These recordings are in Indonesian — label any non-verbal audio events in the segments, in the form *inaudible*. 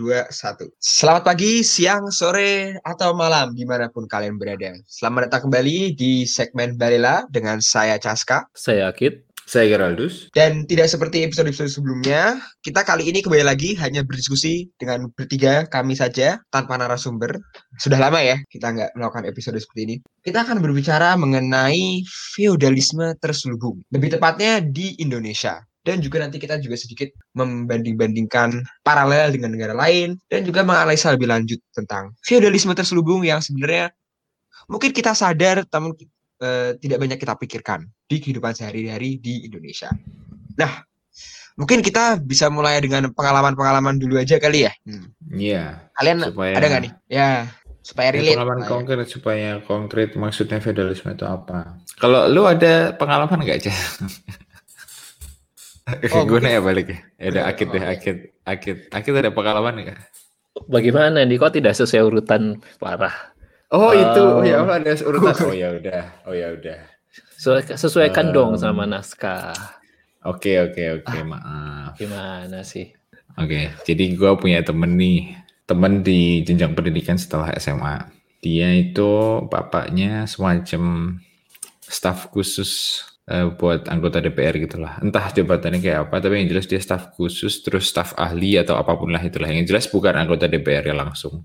3, 2, 1. Selamat pagi, siang, sore, atau malam di mana pun kalian berada. Selamat datang kembali di segmen Balela dengan saya Caska. Saya Akid. Saya Geraldus. Dan tidak seperti episode-episode sebelumnya, kita kali ini kembali lagi hanya berdiskusi dengan bertiga kami saja tanpa narasumber. Sudah lama ya kita nggak melakukan episode seperti ini. Kita akan berbicara mengenai feodalisme terselubung. Lebih tepatnya di Indonesia dan juga nanti kita juga sedikit membanding-bandingkan paralel dengan negara lain dan juga menganalisa lebih lanjut tentang feodalisme terselubung yang sebenarnya mungkin kita sadar namun uh, tidak banyak kita pikirkan di kehidupan sehari-hari di Indonesia. Nah, mungkin kita bisa mulai dengan pengalaman-pengalaman dulu aja kali ya. Hmm. Iya. Hmm. Kalian supaya... ada nggak nih? Ya, supaya ya, relate. Pengalaman konkret supaya konkret maksudnya feodalisme itu apa? Kalau lu ada pengalaman nggak *laughs* aja? *laughs* Oh, gue nanya balik ya. Ya udah akit deh, akit, akit, akit ada pengalaman nggak? Bagaimana nih? Kok tidak sesuai urutan parah? Oh um, itu, oh ya Allah ada urutan. Oh ya udah, oh ya udah. Sesuaikan um, dong sama naskah. Oke okay, oke okay, oke, okay, ah, maaf. Gimana sih? Oke, okay, jadi gue punya temen nih, temen di jenjang pendidikan setelah SMA. Dia itu bapaknya semacam staf khusus uh, buat anggota DPR gitulah. Entah jabatannya kayak apa, tapi yang jelas dia staf khusus, terus staf ahli atau apa pun lah itulah. Yang jelas bukan anggota DPR ya langsung.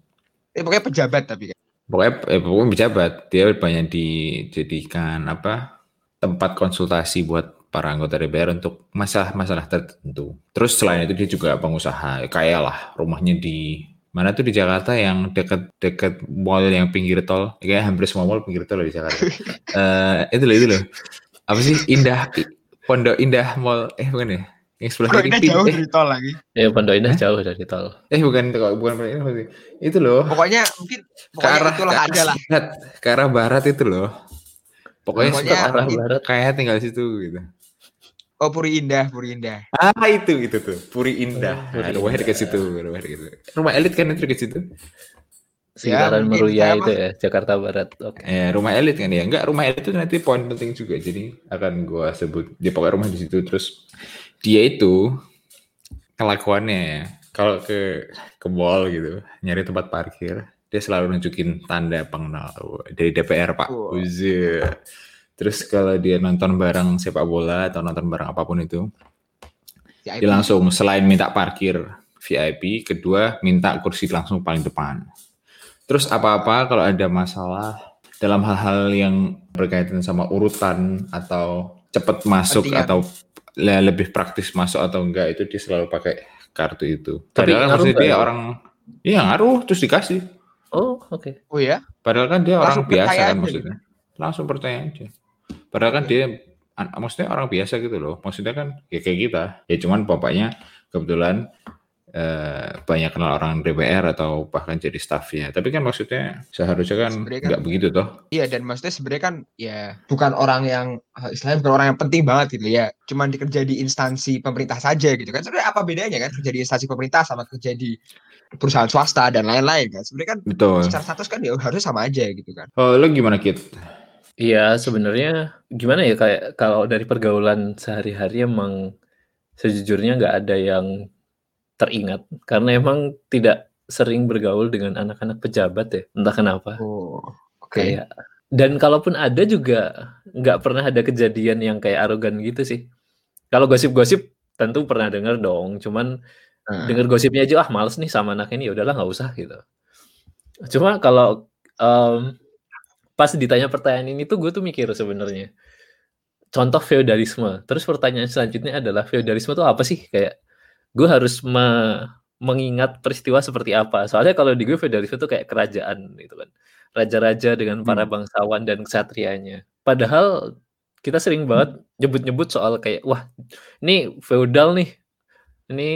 Eh, pokoknya pejabat tapi kan. Pokoknya, eh, pokoknya pejabat. Dia banyak dijadikan apa tempat konsultasi buat para anggota DPR untuk masalah-masalah tertentu. Terus selain itu dia juga pengusaha, kayak lah rumahnya di mana tuh di Jakarta yang dekat-dekat mall yang pinggir tol, kayak hampir semua mall pinggir tol di Jakarta. uh, *laughs* itu loh itu loh apa sih? Indah Pondok Indah Mall. Eh bukan ya? Yang sebelah kiri Indah jauh eh. dari tol lagi. Ya Pondok Indah jauh dari tol. Eh bukan bukan Pondok Indah itu loh. Pokoknya mungkin pokoknya ke arah itulah ada lah. ke arah barat itu loh. Pokoknya, pokoknya ke arah barat. kayak tinggal situ gitu. Oh Puri Indah, Puri Indah. Ah itu itu tuh, Puri Indah. Oh, Puri nah, dekat situ, rumah dekat situ. Rumah elit kan itu dekat situ. Sekitaran ya, Meruya itu ya, Jakarta Barat. Oke. Okay. Ya, rumah elit kan ya. Enggak, rumah elit itu nanti poin penting juga. Jadi akan gua sebut dia pokoknya rumah di situ terus dia itu kelakuannya ya, kalau ke ke mall gitu, nyari tempat parkir, dia selalu nunjukin tanda pengenal dari DPR, Pak. Wow. Terus kalau dia nonton bareng sepak bola atau nonton bareng apa pun itu, VIP. dia langsung selain minta parkir VIP, kedua minta kursi langsung paling depan. Terus apa-apa kalau ada masalah dalam hal-hal yang berkaitan sama urutan atau cepat masuk Artinya. atau lebih praktis masuk atau enggak itu dia selalu pakai kartu itu. Tapi Padahal kan maksudnya dia ya? orang iya ngaruh terus dikasih. Oh, oke. Okay. Oh ya. Padahal kan dia Langsung orang biasa kan maksudnya. Gitu. Langsung percaya aja. Padahal kan dia maksudnya orang biasa gitu loh. Maksudnya kan ya kayak kita. Ya cuman bapaknya kebetulan Eh, banyak kenal orang DPR atau bahkan jadi staffnya. Tapi kan maksudnya seharusnya kan, kan nggak kan, begitu toh? Iya dan maksudnya sebenarnya kan ya bukan orang yang istilahnya bukan orang yang penting banget gitu ya. Cuman dikerja di instansi pemerintah saja gitu kan. Sebenarnya apa bedanya kan kerja di instansi pemerintah sama kerja di perusahaan swasta dan lain-lain kan. Sebenarnya kan Betul. secara status kan ya harus sama aja gitu kan. Oh, lo gimana Kit? Iya, sebenarnya gimana ya kayak kalau dari pergaulan sehari-hari emang sejujurnya nggak ada yang teringat. Karena emang tidak sering bergaul dengan anak-anak pejabat ya entah kenapa. Oh, oke. Okay. kayak dan kalaupun ada juga nggak pernah ada kejadian yang kayak arogan gitu sih. Kalau gosip-gosip tentu pernah dengar dong. Cuman hmm. dengar gosipnya aja ah males nih sama anak ini ya udahlah nggak usah gitu. Cuma kalau um, pas ditanya pertanyaan ini tuh gue tuh mikir sebenarnya. Contoh feodalisme. Terus pertanyaan selanjutnya adalah feodalisme tuh apa sih? Kayak gue harus me mengingat peristiwa seperti apa. Soalnya kalau di gue feudalisme itu kayak kerajaan gitu kan. Raja-raja dengan para hmm. bangsawan dan kesatrianya. Padahal kita sering banget nyebut-nyebut soal kayak wah, ini feudal nih. Ini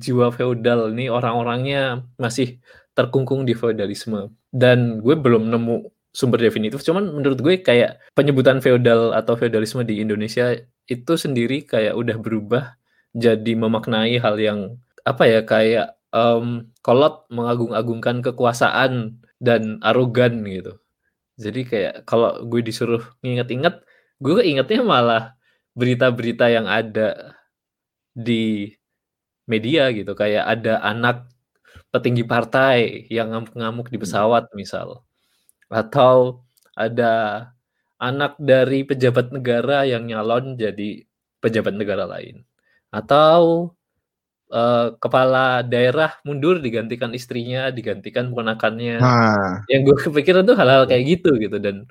jiwa feudal, ini orang-orangnya masih terkungkung di feudalisme. Dan gue belum nemu sumber definitif, cuman menurut gue kayak penyebutan feudal atau feudalisme di Indonesia itu sendiri kayak udah berubah jadi memaknai hal yang apa ya kayak um, kolot mengagung-agungkan kekuasaan dan arogan gitu. Jadi kayak kalau gue disuruh nginget-inget, gue ingetnya malah berita-berita yang ada di media gitu. Kayak ada anak petinggi partai yang ngamuk-ngamuk di pesawat misal. Atau ada anak dari pejabat negara yang nyalon jadi pejabat negara lain atau uh, kepala daerah mundur digantikan istrinya digantikan ponakannya. Nah, yang gue kepikiran tuh hal-hal kayak gitu gitu. Dan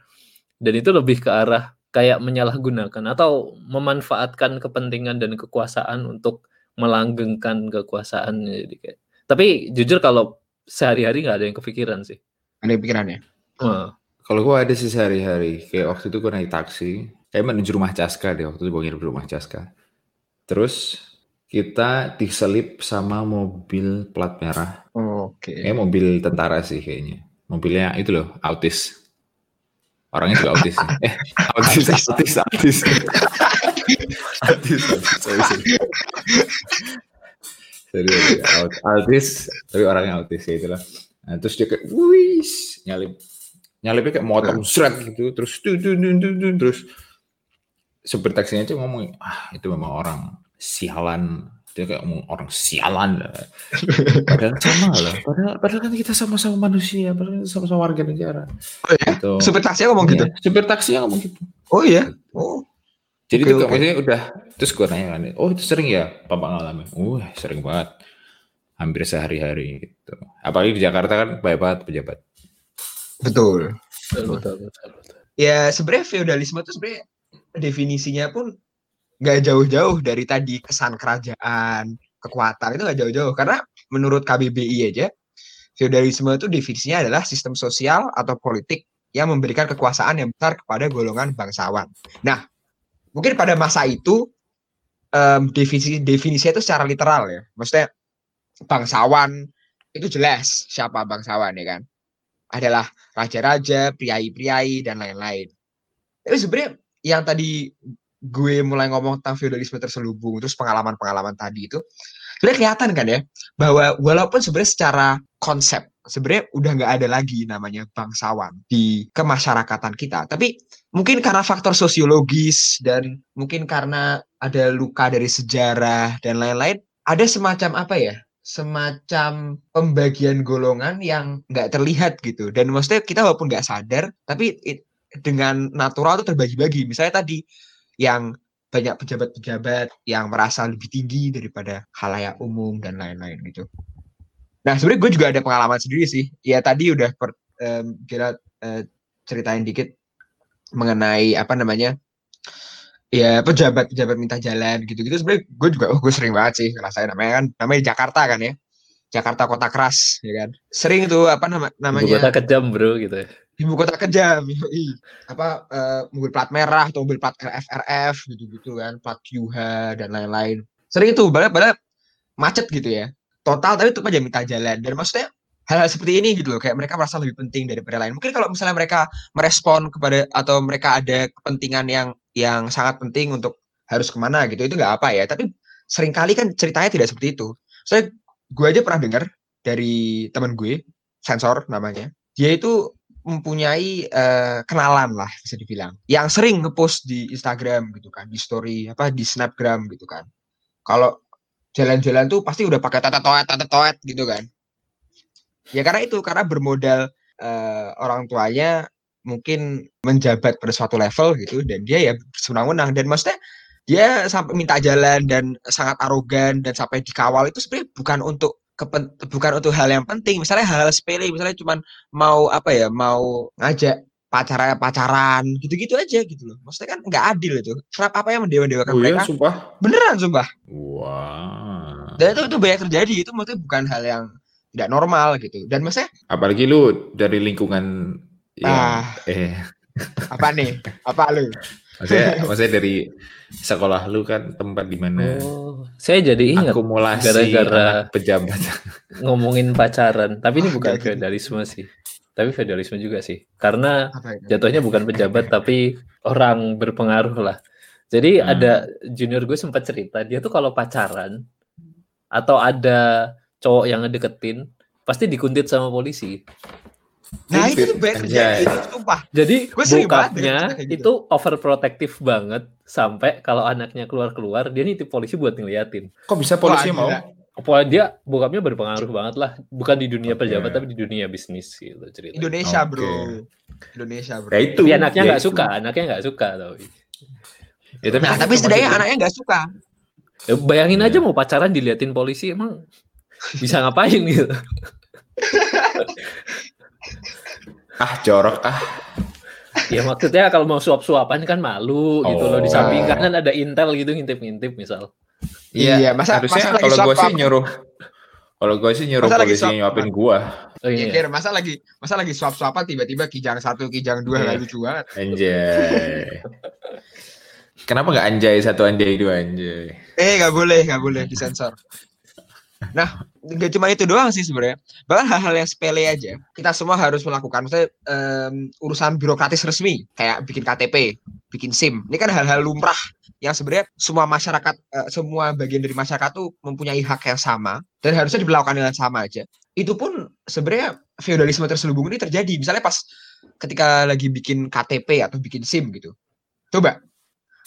dan itu lebih ke arah kayak menyalahgunakan atau memanfaatkan kepentingan dan kekuasaan untuk melanggengkan kekuasaan jadi kayak tapi jujur kalau sehari-hari nggak ada yang kepikiran sih. Ada pikirannya. Wah, Kalau gue ada sih sehari-hari, kayak waktu itu gue naik taksi, kayak menuju rumah Caska deh, waktu itu gue nginep di rumah Caska. Terus kita diselip sama mobil plat merah, Oke. kayak mobil tentara sih kayaknya. Mobilnya itu loh, autis. Orangnya juga autis. *laughs* eh, autis, Autis. autis, autis. autis. Aut- autis, tapi orangnya autis ya itulah. Nah, terus dia kayak, wis, nyalip, nyalipnya kayak motor seret gitu, terus tuh, tuh, tuh, tuh, terus supir taksinya aja ngomong, ah itu memang orang sialan, dia kayak ngomong orang sialan. Padahal sama lah, padahal, padahal kan kita sama-sama manusia, padahal kita sama-sama warga negara. Oh ya? Gitu. Supir taksinya ngomong gitu. Iya, supir taksi ngomong gitu. Oh iya. Oh. Jadi Oke, itu oke. maksudnya udah terus gue nanya kan, oh itu sering ya papa ngalamin? Uh sering banget, hampir sehari-hari gitu. Apalagi di Jakarta kan banyak banget pejabat. Betul. betul, betul, betul, betul. Ya sebenarnya feodalisme itu sebenarnya definisinya pun nggak jauh-jauh dari tadi kesan kerajaan, kekuatan itu nggak jauh-jauh. Karena menurut KBBI aja, feodalisme itu definisinya adalah sistem sosial atau politik yang memberikan kekuasaan yang besar kepada golongan bangsawan. Nah, mungkin pada masa itu em, definisi definisinya itu secara literal ya. Maksudnya bangsawan itu jelas siapa bangsawan ya kan. Adalah raja-raja, priai-priai dan lain-lain. Tapi sebenarnya yang tadi gue mulai ngomong tentang feodalisme terselubung terus pengalaman-pengalaman tadi itu sebenarnya kelihatan kan ya bahwa walaupun sebenarnya secara konsep sebenarnya udah nggak ada lagi namanya bangsawan di kemasyarakatan kita. Tapi mungkin karena faktor sosiologis dan mungkin karena ada luka dari sejarah dan lain-lain ada semacam apa ya semacam pembagian golongan yang nggak terlihat gitu. Dan maksudnya kita walaupun nggak sadar tapi it- dengan natural tuh terbagi-bagi misalnya tadi yang banyak pejabat-pejabat yang merasa lebih tinggi daripada halayak umum dan lain-lain gitu. Nah sebenarnya gue juga ada pengalaman sendiri sih. Ya tadi udah per, em, kita eh, ceritain dikit mengenai apa namanya ya pejabat-pejabat minta jalan gitu-gitu. Sebenarnya gue juga oh gue sering banget sih ngerasain namanya kan namanya Jakarta kan ya. Jakarta kota keras ya kan. Sering tuh apa nama namanya kota kejam bro gitu ya. Ibu kota yoi. apa eh, mobil plat merah atau mobil plat RFRF gitu-gitu kan plat QH dan lain-lain. Sering itu padahal padahal macet gitu ya. Total tapi tetap aja minta jalan. Dan maksudnya hal-hal seperti ini gitu loh kayak mereka merasa lebih penting daripada lain. Mungkin kalau misalnya mereka merespon kepada atau mereka ada kepentingan yang yang sangat penting untuk harus ke mana gitu itu nggak apa ya. Tapi sering kali kan ceritanya tidak seperti itu. Saya gue aja pernah dengar dari teman gue sensor namanya. Dia itu mempunyai eh, kenalan lah bisa dibilang. Yang sering ngepost di Instagram gitu kan di story apa di Snapgram gitu kan. Kalau jalan-jalan tuh pasti udah pakai tata toet tata toet gitu kan. Ya karena itu karena bermodal eh, orang tuanya mungkin menjabat pada suatu level gitu dan dia ya senang-senang dan maksudnya dia sampai minta jalan dan sangat arogan dan sampai dikawal itu sebenarnya bukan untuk kepen, bukan untuk hal yang penting misalnya hal-hal sepele misalnya cuman mau apa ya mau ngajak pacaran pacaran gitu-gitu aja gitu loh. Maksudnya kan nggak adil itu. Kenapa apa yang mendewa-dewakan Oh iya, mereka? sumpah. beneran sumpah. Wah. dan itu itu banyak terjadi. Itu maksudnya bukan hal yang tidak normal gitu. Dan maksudnya Apalagi lu dari lingkungan yang ah. eh. Apa nih? Apa lu? Maksudnya maksudnya dari sekolah lu kan tempat di mana Oh, saya jadi ingat akumulasi gara-gara- pejabat. ngomongin pacaran, tapi ini bukan *laughs* feodalisme sih. Tapi feodalisme juga sih. Karena jatuhnya bukan pejabat tapi orang berpengaruh lah. Jadi Hmm. ada junior gue sempat cerita, dia tuh kalau pacaran atau ada cowok yang ngedeketin, pasti dikuntit sama polisi. Nah itu terjadi Anjay. itu sumpah Jadi bokapnya kayak gitu. itu overprotective banget sampai kalau anaknya keluar-keluar dia nitip polisi buat ngeliatin. Kok bisa polisi Wah, mau? apa dia bokapnya berpengaruh banget lah bukan di dunia Oke. pejabat tapi di dunia bisnis gitu cerita Indonesia Oke. bro. Indonesia bro. Ya itu. tapi anaknya ya nggak suka anaknya nggak suka tapi Ya, tapi, Nah, tapi setidaknya anaknya nggak suka. Ya, bayangin Iya. aja mau pacaran diliatin polisi emang bisa ngapain gitu *laughs* ah jorok ah. ya maksudnya kalau mau suap-suapan kan malu gitu loh. Di Oh. samping kanan ada intel gitu ngintip-ngintip misal. Iya, masa- harusnya masa lagi kalau gue sih nyuruh kalau gue sih nyuruh Masa lagi polisi swap nyuapin gua. Oh Iya, iya Kir, masa lagi masa lagi swap-swapan tiba-tiba kijang satu, kijang dua nggak lucu banget. anjay. Kenapa nggak anjay satu anjay dua anjay? Eh, nggak boleh, nggak boleh disensor. Nah, nggak cuma itu doang sih sebenarnya. Bahkan hal-hal yang sepele aja, kita semua harus melakukan. Maksudnya em, urusan birokratis resmi, kayak bikin KTP, bikin SIM. Ini kan hal-hal lumrah yang sebenarnya semua masyarakat, eh, semua bagian dari masyarakat tuh mempunyai hak yang sama dan harusnya diberlakukan dengan sama aja. Itu pun sebenarnya feodalisme terselubung ini terjadi. Misalnya pas ketika lagi bikin KTP atau bikin SIM gitu. Coba,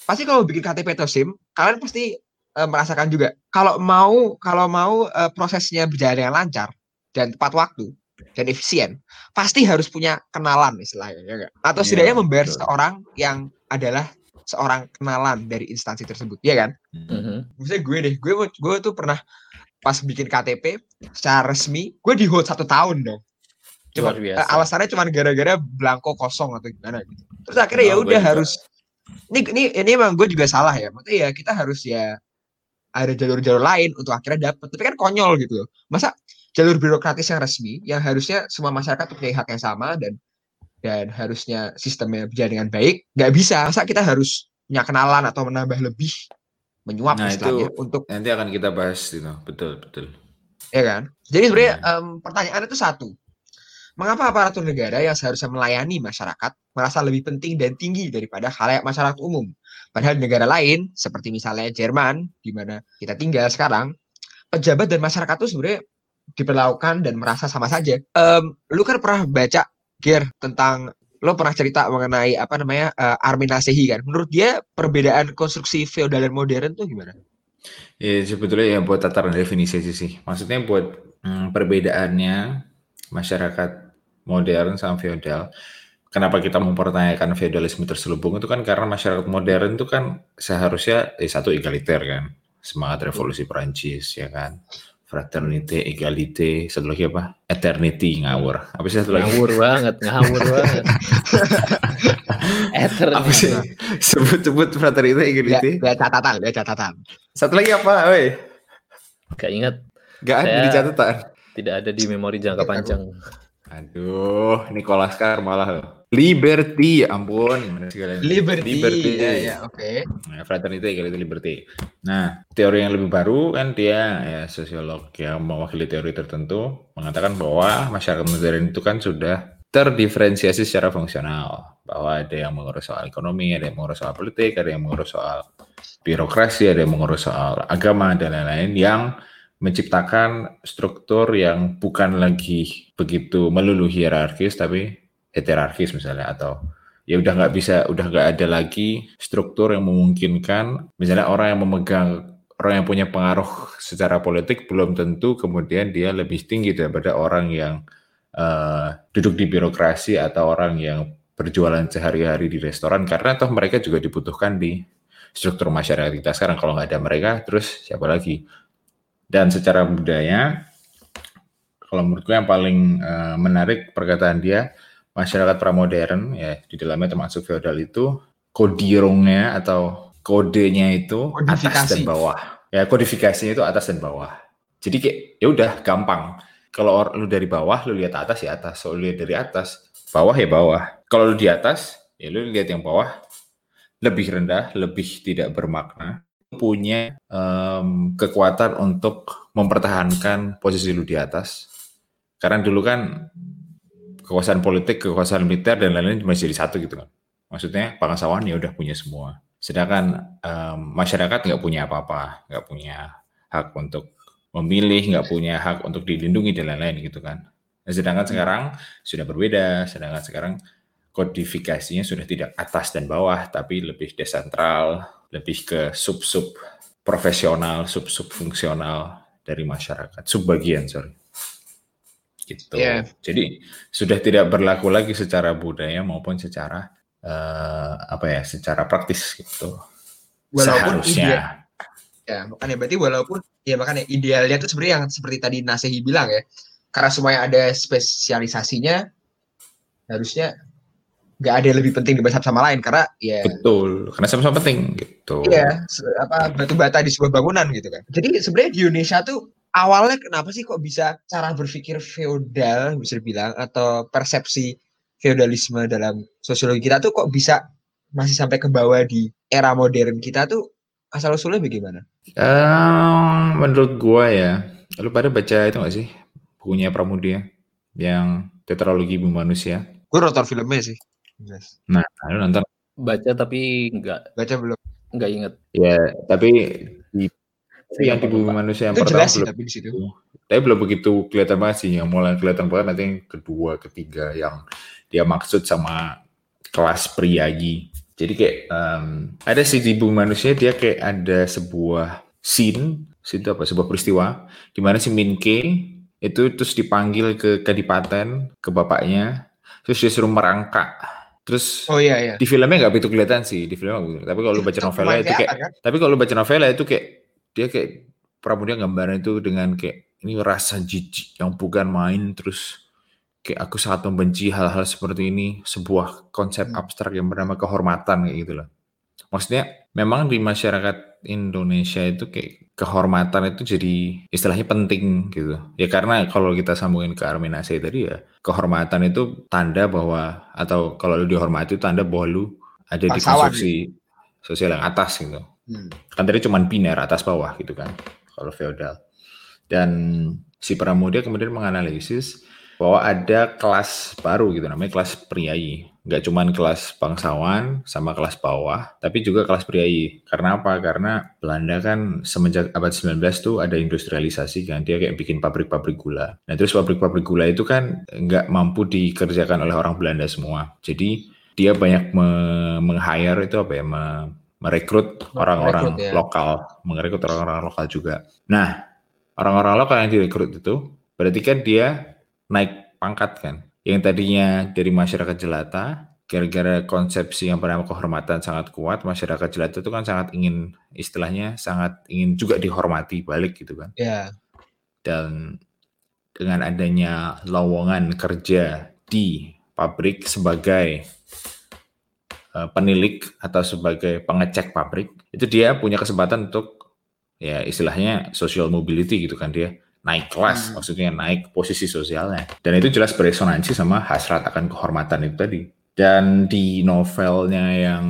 pasti kalau bikin KTP atau SIM, kalian pasti eh, merasakan juga kalau mau kalau mau eh, prosesnya berjalan dengan lancar dan tepat waktu dan efisien pasti harus punya kenalan istilahnya ya nggak? atau Iya, setidaknya membayar betul. seorang yang adalah seorang kenalan dari instansi tersebut ya kan Mhm. misalnya gue deh gue gue tuh pernah pas bikin KTP secara resmi gue di hold satu tahun dong cuma Luar biasa. eh, alasannya cuma gara-gara belangko kosong atau gimana gitu terus akhirnya ya Oh, gue udah harus ini ini ini emang gue juga salah ya maksudnya ya kita harus ya ada jalur-jalur lain untuk akhirnya dapet. Tapi kan konyol gitu loh. Masa jalur birokratis yang resmi yang harusnya semua masyarakat punya hak yang sama dan dan harusnya sistemnya berjalan dengan baik nggak bisa. Masa kita harus punya kenalan atau menambah lebih menyuap Nah, istilahnya itu- untuk nanti akan kita bahas itu betul betul. Ya kan? Jadi sebenarnya Iya. em, pertanyaannya itu satu. Mengapa aparatur negara yang seharusnya melayani masyarakat merasa lebih penting dan tinggi daripada halayak masyarakat umum padahal negara lain seperti misalnya Jerman di mana kita tinggal sekarang pejabat dan masyarakat itu sebenarnya diperlakukan dan merasa sama saja Em, lu kan pernah baca Ger tentang lo pernah cerita mengenai apa namanya eh, Armin Nasehi kan menurut dia perbedaan konstruksi feodal dan modern tuh gimana Ya sebetulnya ya buat tataran definisi sih. Maksudnya buat hmm, perbedaannya masyarakat modern sama feodal. Kenapa kita mempertanyakan feodalisme terselubung itu kan karena masyarakat modern itu kan seharusnya eh, satu egaliter kan. Semangat revolusi Perancis ya kan. Fraternité, égalité, satu lagi apa? Eternity ngawur. Apa sih satu lagi? ngawur banget ngawur banget *laughs* Apa sih? Sebut-sebut fraternité, Lihat, égalité. lihat catatan lihat catatan Satu lagi apa? Woi, gak ingat gak ada di catatan. tidak ada di memori jangka panjang Aduh, Nicholas Carr malah loh. Liberty, ya ampun, gimana sih kalian? Liberty, Liberty. ya, ya, oke. Nah, fraternity, equality, liberty. Nah, teori yang lebih baru kan dia ya sosiolog yang mewakili teori tertentu mengatakan bahwa masyarakat modern itu kan sudah terdiferensiasi secara fungsional. Bahwa ada yang mengurus soal ekonomi, ada yang mengurus soal politik, ada yang mengurus soal birokrasi, ada yang mengurus soal agama dan lain-lain yang menciptakan struktur yang bukan lagi begitu melulu hierarkis tapi heterarkis misalnya atau ya udah nggak bisa udah nggak ada lagi struktur yang memungkinkan. Misalnya orang yang memegang orang yang punya pengaruh secara politik belum tentu kemudian dia lebih tinggi daripada orang yang eh, duduk di birokrasi atau orang yang berjualan sehari-hari di restoran karena toh mereka juga dibutuhkan di struktur masyarakat kita sekarang. Kalau nggak ada mereka terus siapa lagi dan secara budaya kalau menurutku yang paling eh, menarik perkataan dia masyarakat pramodern ya di dalamnya termasuk feodal itu kodirungnya atau kodenya itu atas dan bawah. Ya kodifikasinya itu atas dan bawah. Jadi kayak ya udah gampang. Kalau lu dari bawah lu lihat atas ya atas. Kalau lu lihat dari atas bawah ya bawah. Kalau lu di atas ya lu lihat yang bawah lebih rendah lebih tidak bermakna punya em, kekuatan untuk mempertahankan posisi lu di atas karena dulu kan kekuasaan politik, kekuasaan militer dan lain-lain masih jadi satu gitu kan. Maksudnya bangsawan ya udah punya semua. Sedangkan em, masyarakat nggak punya apa-apa, nggak punya hak untuk memilih, nggak punya hak untuk dilindungi dan lain-lain gitu kan. Nah, sedangkan sekarang sudah berbeda, sedangkan sekarang kodifikasinya sudah tidak atas dan bawah, tapi lebih desentral, lebih ke sub-sub profesional, sub-sub fungsional dari masyarakat, subbagian sorry. Gitu. Iya. Jadi sudah tidak berlaku lagi secara budaya maupun secara eh, apa ya, secara praktis gitu. Walaupun Seharusnya. ide- Ya, makanya berarti walaupun ya makanya idealnya itu sebenarnya yang seperti tadi Nasehi bilang ya, karena semuanya ada spesialisasinya, harusnya nggak ada yang lebih penting dibanding satu sama lain karena ya Betul, karena sama-sama penting gitu. iya apa batu bata di sebuah bangunan gitu kan. Jadi sebenarnya di Indonesia tuh awalnya kenapa sih kok bisa cara berpikir feodal bisa dibilang atau persepsi feodalisme dalam sosiologi kita tuh kok bisa masih sampai ke bawah di era modern kita tuh asal usulnya bagaimana? Eh, menurut gua ya, lu pada baca itu gak sih bukunya Pramudia yang tetralogi bumi manusia? Gue nonton filmnya sih. Yes. Nah, lu nonton Baca tapi nggak Baca belum? nggak inget. ya, tapi di tapi yang di bumi manusia yang Itu pertama jelas sih belum, tapi di situ. tapi belum begitu kelihatan banget sih. Yang mulai kelihatan banget nanti yang kedua, ketiga yang dia maksud sama kelas priayi. Jadi kayak em, ada sih di bumi manusia dia kayak ada sebuah scene, scene itu apa? Sebuah peristiwa di mana si Minke itu terus dipanggil ke kadipaten ke bapaknya, terus disuruh merangkak. Terus Oh iya iya. di filmnya nggak begitu kelihatan sih, di filmnya begitu. Tapi kalau lu baca novelnya itu kayak, kan? tapi kalau lu baca novelnya itu kayak dia kayak Pramudia gambaran itu dengan kayak ini rasa jijik yang bukan main terus kayak aku sangat membenci hal-hal seperti ini sebuah konsep Hmm. abstrak yang bernama kehormatan kayak gitu loh. Maksudnya memang di masyarakat Indonesia itu kayak kehormatan itu jadi istilahnya penting gitu. Ya karena kalau kita sambungin ke Arminase tadi ya kehormatan itu tanda bahwa atau kalau lu dihormati itu tanda bahwa lu ada di konstruksi sosial yang atas gitu Hmm. kan tadi cuman biner atas bawah gitu kan kalau feodal dan si Pramudia kemudian menganalisis bahwa ada kelas baru gitu namanya kelas priayi. Nggak cuman kelas bangsawan sama kelas bawah tapi juga kelas priayi. Karena apa? Karena Belanda kan semenjak abad 19 tuh ada industrialisasi kan dia kayak bikin pabrik-pabrik gula. Nah terus pabrik-pabrik gula itu kan nggak mampu dikerjakan oleh orang Belanda semua. Jadi dia banyak me- meng-hire itu apa ya? Me- merekrut orang-orang ya. lokal, merekrut orang-orang lokal juga. Nah, orang-orang lokal yang direkrut itu berarti kan dia naik pangkat kan. Yang tadinya dari masyarakat jelata, gara-gara konsepsi yang bernama kehormatan sangat kuat, masyarakat jelata itu kan sangat ingin istilahnya sangat ingin juga dihormati balik gitu kan. Ya. Dan dengan adanya lowongan kerja di pabrik sebagai eh, penilik atau sebagai pengecek pabrik, itu dia punya kesempatan untuk ya istilahnya social mobility gitu kan dia naik kelas, Hmm. maksudnya naik posisi sosialnya. Dan itu jelas beresonansi sama hasrat akan kehormatan itu tadi. Dan di novelnya yang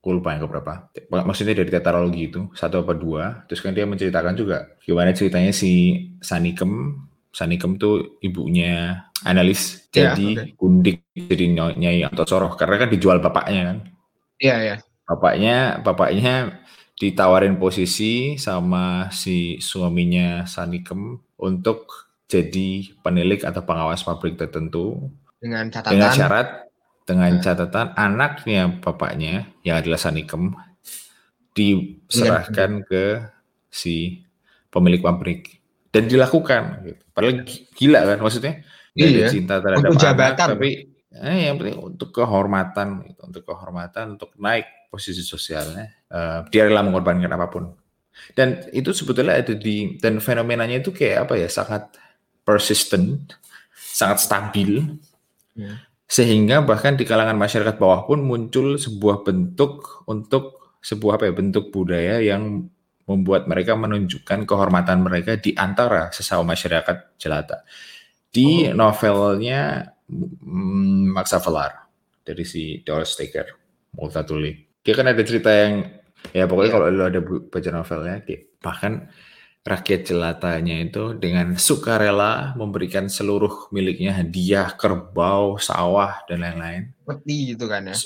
gue lupa yang keberapa, maksudnya dari tetralogi itu satu apa dua, terus kan dia menceritakan juga gimana ceritanya si Sanikem, Sanikem tuh ibunya analis Ya, jadi kundik jadi Ny- nyai atau soroh karena kan dijual bapaknya kan Iya iya. bapaknya bapaknya ditawarin posisi sama si suaminya Sanikem untuk jadi penilik atau pengawas pabrik tertentu Dengan catatan. dengan syarat dengan Hmm. catatan anaknya bapaknya yang adalah Sanikem diserahkan ke si pemilik pabrik dan dilakukan gitu. padahal gi- gila kan maksudnya Iya. cinta terhadap Untuk anak jabatan. tapi eh, yang penting untuk kehormatan gitu. untuk kehormatan untuk naik posisi sosialnya eh, dia rela mengorbankan apa pun dan itu sebetulnya ada di dan fenomenanya itu kayak apa ya sangat persistent sangat stabil Hmm. sehingga bahkan di kalangan masyarakat bawah pun muncul sebuah bentuk untuk sebuah apa ya bentuk budaya yang membuat mereka menunjukkan kehormatan mereka di antara sesama masyarakat jelata. Di Oh. novelnya mm, Max Avelar dari si Doris Staker, Multatuli. Dia kan ada cerita yang ya pokoknya Iya. kalau lu ada baca novelnya, bahkan rakyat jelatanya itu dengan sukarela memberikan seluruh miliknya hadiah, kerbau, sawah dan lain-lain Peti gitu kan ya.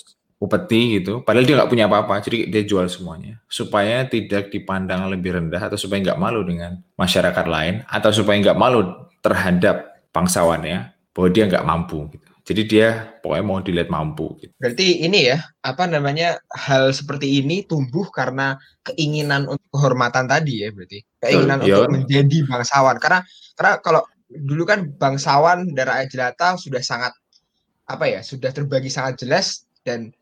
upeti gitu. Padahal dia nggak punya apa-apa, jadi dia jual semuanya supaya tidak dipandang lebih rendah atau supaya nggak malu dengan masyarakat lain atau supaya nggak malu terhadap bangsawannya bahwa dia nggak mampu. Gitu. Jadi dia pokoknya mau dilihat mampu. Gitu. Berarti ini ya, apa namanya, hal seperti ini tumbuh karena keinginan untuk kehormatan tadi ya berarti? Keinginan Betul, untuk iya. menjadi bangsawan. Karena karena kalau dulu kan bangsawan dan rakyat jelata sudah sangat apa ya, sudah terbagi sangat jelas dan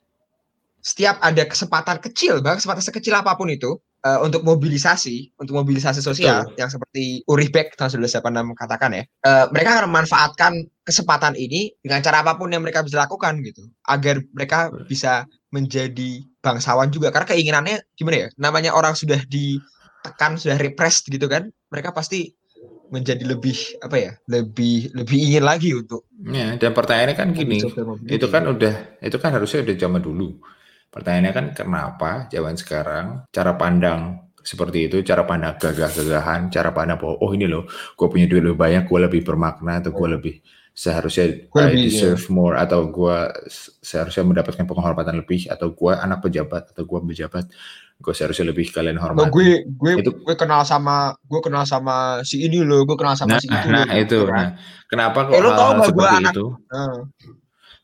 setiap ada kesempatan kecil, bahkan kesempatan sekecil apa pun itu eh, untuk mobilisasi, untuk mobilisasi sosial yang seperti Uribek tahun 1986 katakan ya, eh, mereka akan memanfaatkan kesempatan ini dengan cara apa pun yang mereka bisa lakukan gitu, agar mereka bisa menjadi bangsawan juga. Karena keinginannya gimana ya, namanya orang sudah ditekan, sudah repressed gitu kan, mereka pasti menjadi lebih apa ya, lebih lebih ingin lagi untuk Ya, dan pertanyaannya kan gini, itu kan udah itu kan harusnya udah zaman dulu. Pertanyaannya kan kenapa zaman sekarang cara pandang seperti itu, cara pandang gagah-gagahan, cara pandang bahwa oh ini loh, gue punya duit lebih banyak, gue lebih bermakna atau gue lebih seharusnya Gua I lebih, deserve more atau gue seharusnya mendapatkan penghormatan lebih atau gue anak pejabat atau gue pejabat, gue seharusnya lebih kalian Oh, hormati. gue gue Itu- gue kenal sama gue kenal sama si ini loh, gue kenal sama Nah, si itu. nah loh, itu, gitu kan. nah, kenapa kok Eh, tau hal-hal nggak gua seperti anak- itu? Nah,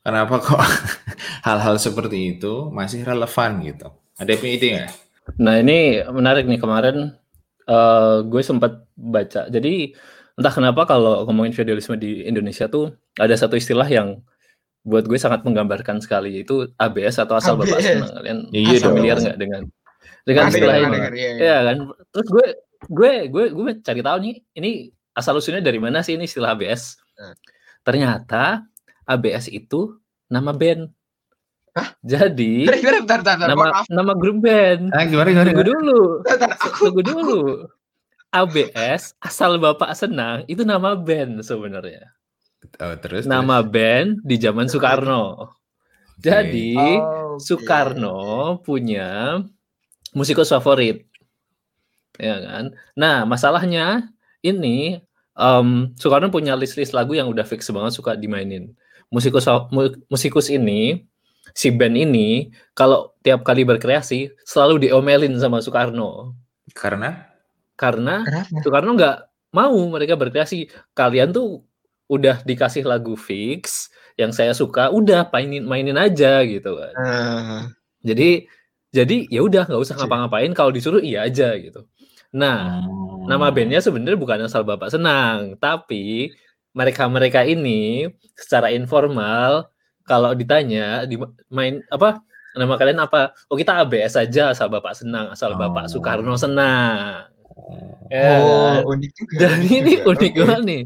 Kenapa kok *laughs* hal-hal seperti itu masih relevan gitu? Ada punya ide nggak? Nah ini menarik nih kemarin eh, gue sempat baca. Jadi entah kenapa kalau ngomongin feudalisme di Indonesia tuh ada satu istilah yang buat gue sangat menggambarkan sekali itu ABS atau asal bapak ABS. senang. Kalian Ya, iya dong. familiar nggak dengan dengan pernah istilah ini? iya, iya. Iya kan. Terus gue gue gue gue cari tahu nih ini asal usulnya dari mana sih ini istilah ABS? Hmm. Ternyata ABS itu nama band. Hah? Jadi gimana, bentar, bentar, bentar, nama maaf, nama grup band. Ah, gimana gimana? Tunggu dulu. bentar, aku, Tunggu dulu. ABS asal Bapak senang itu nama band sebenarnya. Oh, terus Nama band di zaman Soekarno. Jadi Oh, oke. Soekarno punya musikus favorit. Ya kan? Nah, masalahnya ini em, Soekarno punya list-list lagu yang udah fix banget suka dimainin. Musikus mu- musikus ini si band ini kalau tiap kali berkreasi selalu diomelin sama Soekarno karena karena Kenapa? Soekarno nggak mau mereka berkreasi. Kalian tuh udah dikasih lagu fix yang saya suka, udah mainin mainin aja gitu kan. Eh, Jadi jadi ya udah nggak usah ngapa-ngapain kalau disuruh iya aja gitu. Nah, Oh. nama bandnya sebenarnya bukan asal Bapak Senang, tapi mereka-mereka ini secara informal kalau ditanya di main apa nama kalian apa? Oh kita ABS aja asal Bapak Senang, asal Bapak Oh. Soekarno senang. Ya kan? oh, unik juga. Dan ini juga. unik banget nih.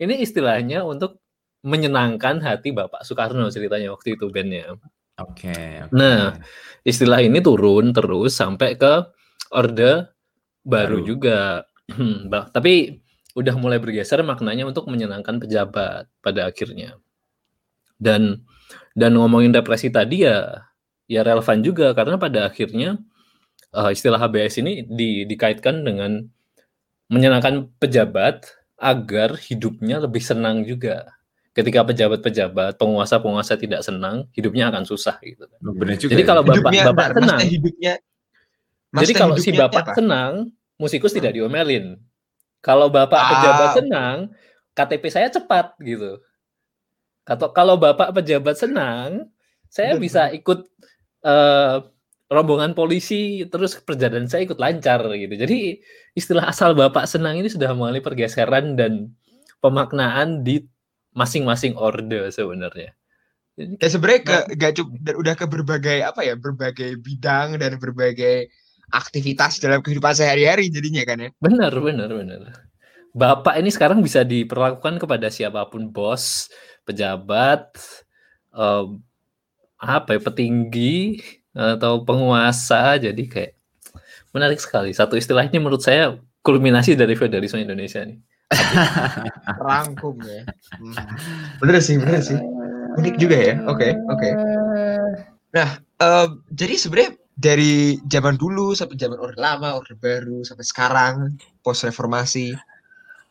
Ini istilahnya untuk menyenangkan hati Bapak Soekarno ceritanya waktu itu bandnya. Oke. oke. Nah, Istilah ini turun terus sampai ke Orde Baru, Baru. juga. Bah- Tapi udah mulai bergeser maknanya untuk menyenangkan pejabat pada akhirnya. Dan dan ngomongin represi tadi ya ya relevan juga karena pada akhirnya eh, istilah HBS ini di- dikaitkan dengan menyenangkan pejabat agar hidupnya lebih senang juga. Ketika pejabat-pejabat, penguasa-penguasa tidak senang, hidupnya akan susah gitu. Benar juga. Jadi ya. kalau bapak Hidupnya, bapak maksudnya hidupnya jadi kalau si bapak apa? senang, musikus tidak diomelin. Kalau bapak Ah. pejabat senang, KTP saya cepat gitu. Atau kalau bapak pejabat senang, saya bisa ikut eh, rombongan polisi, terus perjalanan saya ikut lancar gitu. Jadi istilah asal bapak senang ini sudah mengalami pergeseran dan pemaknaan di masing-masing orde sebenarnya. Ya sebenarnya ke gak cukup udah ke berbagai apa ya, berbagai bidang dan berbagai aktivitas dalam kehidupan sehari-hari jadinya kan ya. Benar, benar, benar. Bapak ini sekarang bisa diperlakukan kepada siapa pun bos, pejabat, em, apa ya, petinggi atau penguasa. Jadi kayak menarik sekali. Satu istilahnya menurut saya kulminasi dari feudalisme Indonesia nih. *laughs* Rangkum ya. Hmm. Bener sih, bener sih. Unik juga ya. Oke, oke. Nah, eh, jadi sebenarnya dari zaman dulu sampai zaman Orde Lama, Orde Baru, sampai sekarang, post reformasi,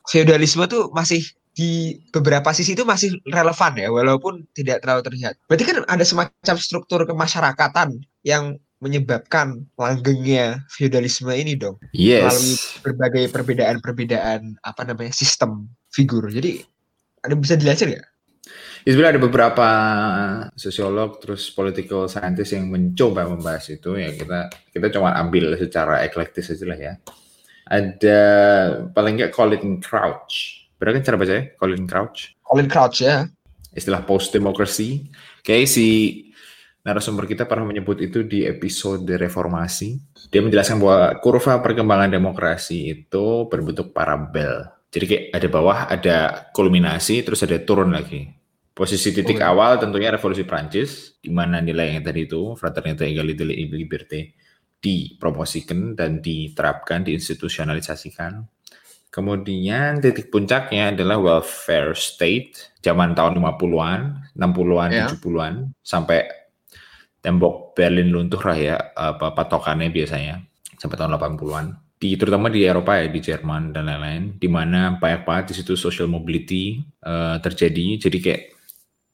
feodalisme tuh masih di beberapa sisi itu masih relevan ya, walaupun tidak terlalu terlihat. Berarti kan ada semacam struktur kemasyarakatan yang menyebabkan langgengnya feodalisme ini dong, melalui Yes. berbagai perbedaan-perbedaan apa namanya sistem figur. Jadi ada bisa dijelasin nggak? Ya, sebenarnya ada beberapa sosiolog terus political scientist yang mencoba membahas itu ya kita kita cuma ambil secara eklektis aja lah ya. Ada paling nggak Colin Crouch. Berarti kan cara baca ya? Colin Crouch. Colin Crouch ya. Istilah post democracy. Kayak si narasumber kita pernah menyebut itu di episode reformasi. Dia menjelaskan bahwa kurva perkembangan demokrasi itu berbentuk parabel. Jadi kayak ada bawah, ada kulminasi, terus ada turun lagi. Posisi titik Oh, iya. awal tentunya revolusi Prancis, di mana nilai yang tadi itu, fraternité, égalité, liberté, dipromosikan dan diterapkan, diinstitusionalisasikan. Kemudian titik puncaknya adalah welfare state, zaman tahun 50-an, 60-an, Ya. 70-an, sampai tembok Berlin luntur lah ya, apa patokannya biasanya, sampai tahun 80-an. Di, terutama di Eropa ya, di Jerman dan lain-lain, di mana banyak banget di situ social mobility eh, terjadi. Jadi kayak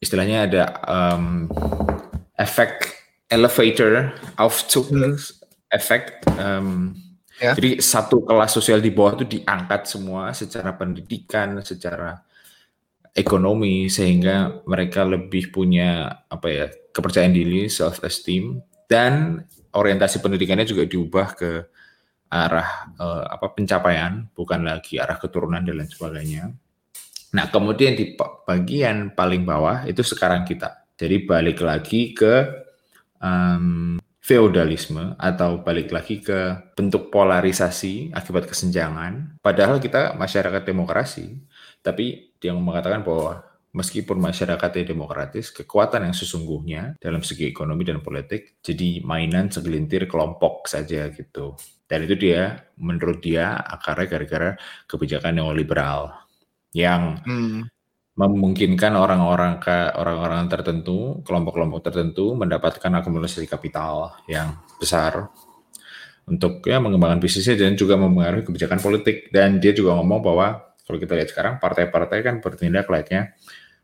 istilahnya ada em, efek elevator Aufzug efek em, Ya. jadi satu kelas sosial di bawah itu diangkat semua secara pendidikan, secara ekonomi sehingga mereka lebih punya apa ya kepercayaan diri, self esteem dan orientasi pendidikannya juga diubah ke arah eh, apa pencapaian, bukan lagi arah keturunan dan lain sebagainya. Nah, kemudian di bagian paling bawah itu sekarang kita. Jadi balik lagi ke em, feodalisme atau balik lagi ke bentuk polarisasi akibat kesenjangan. Padahal kita masyarakat demokrasi, tapi dia mengatakan bahwa meskipun masyarakatnya demokratis, kekuatan yang sesungguhnya dalam segi ekonomi dan politik jadi mainan segelintir kelompok saja gitu. Dan itu dia, menurut dia akarnya gara-gara kebijakan neoliberal yang Hmm. memungkinkan orang-orang ke orang-orang tertentu, kelompok-kelompok tertentu mendapatkan akumulasi kapital yang besar untuk ya mengembangkan bisnisnya dan juga mempengaruhi kebijakan politik. Dan dia juga ngomong bahwa kalau kita lihat sekarang partai-partai kan bertindak layaknya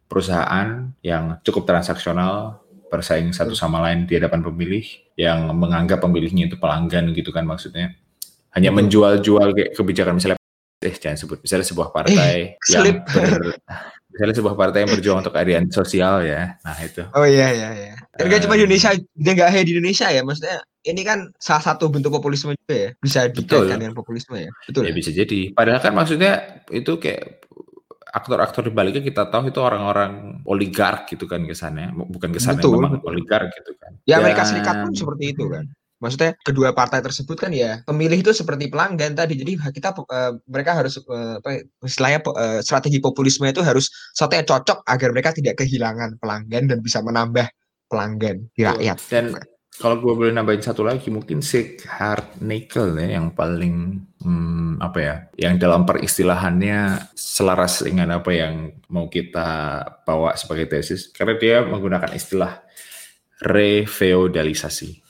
perusahaan yang cukup transaksional bersaing satu sama lain di hadapan pemilih yang menganggap pemilihnya itu pelanggan gitu kan maksudnya hanya Betul. menjual-jual kayak kebijakan misalnya eh jangan sebut misalnya sebuah partai yang slip. ber- misalnya sebuah partai yang berjuang untuk keadilan sosial ya nah itu Oh iya iya iya. Dan nggak cuma Um, Indonesia, dia nggak hanya di Indonesia ya. Maksudnya ini kan salah satu bentuk populisme juga ya. Bisa Betul. dikaitkan dengan populisme ya. Betul. ya ya? bisa jadi padahal kan maksudnya itu kayak aktor-aktor di baliknya kita tahu itu orang-orang oligark gitu kan kesannya bukan kesannya Betul, memang oligark gitu kan Ya Amerika Dan- Serikat pun seperti itu kan. Maksudnya kedua partai tersebut kan ya pemilih itu seperti pelanggan tadi. Jadi kita eh, mereka harus apa ya, istilahnya eh, strategi populisme itu harus yang cocok agar mereka tidak kehilangan pelanggan dan bisa menambah pelanggan di rakyat. Dan kalau gue boleh nambahin satu lagi, mungkin Sighart Nickel ya yang paling hmm, apa ya, yang dalam peristilahannya selaras dengan apa yang mau kita bawa sebagai tesis, karena dia menggunakan istilah refeodalisasi.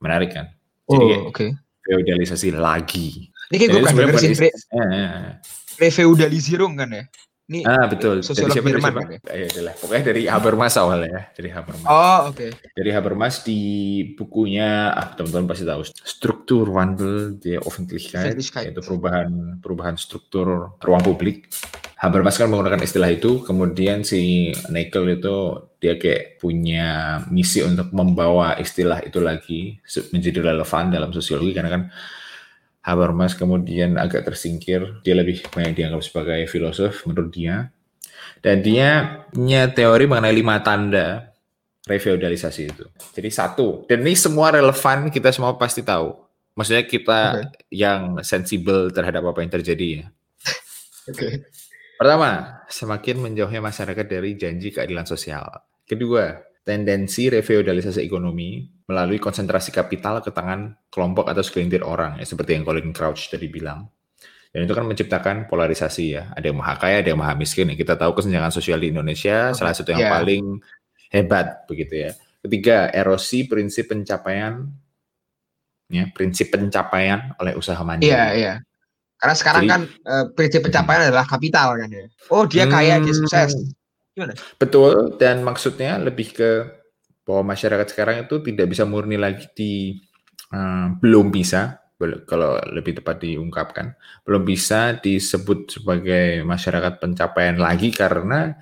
Menarik kan? Jadi Oh, oke. feodalisasi lagi. Ini kayak gue kan denger sih bukan re, ist- eh, eh. refeudalisierung kan ya. Ini Ah betul. Dari sosiolog siapa? Dari Jerman siapa? kan ya? Ah, ya. Pokoknya dari Habermas awalnya ya, dari Habermas. Oh, oke. dari Habermas di bukunya ah teman-teman pasti tahu Strukturwandel der Öffentlichkeit Öffentlichkeit. yaitu perubahan perubahan struktur ruang publik. Habermas kan menggunakan istilah itu, kemudian si Nagel itu dia kayak punya misi untuk membawa istilah itu lagi menjadi relevan dalam sosiologi karena kan Habermas kemudian agak tersingkir, dia lebih banyak dianggap sebagai filosof menurut dia. Dan dia punya teori mengenai lima tanda refeudalisasi itu. Jadi satu, dan ini semua relevan, kita semua pasti tahu. Maksudnya kita yang sensibel terhadap apa yang terjadi ya. Oke. Pertama, semakin menjauhnya masyarakat dari janji keadilan sosial. Kedua, tendensi refeudalisasi ekonomi melalui konsentrasi kapital ke tangan kelompok atau segelintir orang, ya, seperti yang Colin Crouch tadi bilang. Dan itu kan menciptakan polarisasi ya. Ada yang maha kaya, ada yang maha miskin. Ya, Kita tahu kesenjangan sosial di Indonesia salah satu yang Ya. paling hebat begitu ya. Ketiga, erosi prinsip pencapaian ya, prinsip pencapaian oleh usaha mandiri. Iya, iya. Karena sekarang Jadi- kan eh, prinsip pencapaian adalah kapital kan ya. Oh, dia kaya, dia Hmm. sukses. Betul, dan maksudnya lebih ke bahwa masyarakat sekarang itu tidak bisa murni lagi di eh, belum bisa, kalau lebih tepat diungkapkan, belum bisa disebut sebagai masyarakat pencapaian lagi karena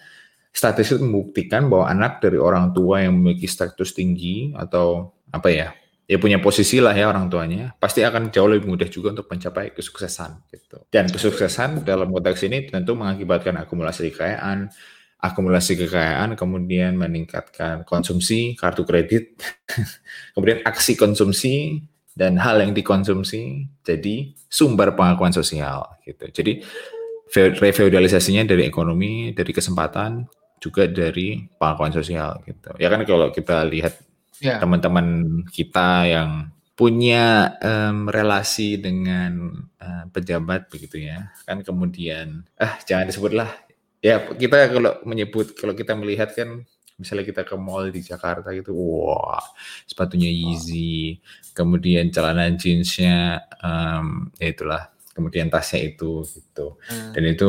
statistik membuktikan bahwa anak dari orang tua yang memiliki status tinggi atau apa ya ya punya posisi lah ya orang tuanya pasti akan jauh lebih mudah juga untuk mencapai kesuksesan gitu. Dan kesuksesan dalam konteks ini tentu mengakibatkan akumulasi kekayaan. Akumulasi kekayaan kemudian meningkatkan konsumsi kartu kredit *laughs* kemudian aksi konsumsi dan hal yang dikonsumsi jadi sumber pengakuan sosial gitu. Jadi refeudalisasinya dari ekonomi dari kesempatan juga dari pengakuan sosial gitu. Ya kan kalau kita lihat yeah. teman-teman kita yang punya um, relasi dengan uh, pejabat begitu ya. Kan kemudian ah jangan disebutlah. Ya kita kalau menyebut kalau kita melihat kan misalnya kita ke mall di Jakarta gitu wah sepatunya Yeezy kemudian celana jeansnya um, ya itulah kemudian tasnya itu gitu. Hmm. dan itu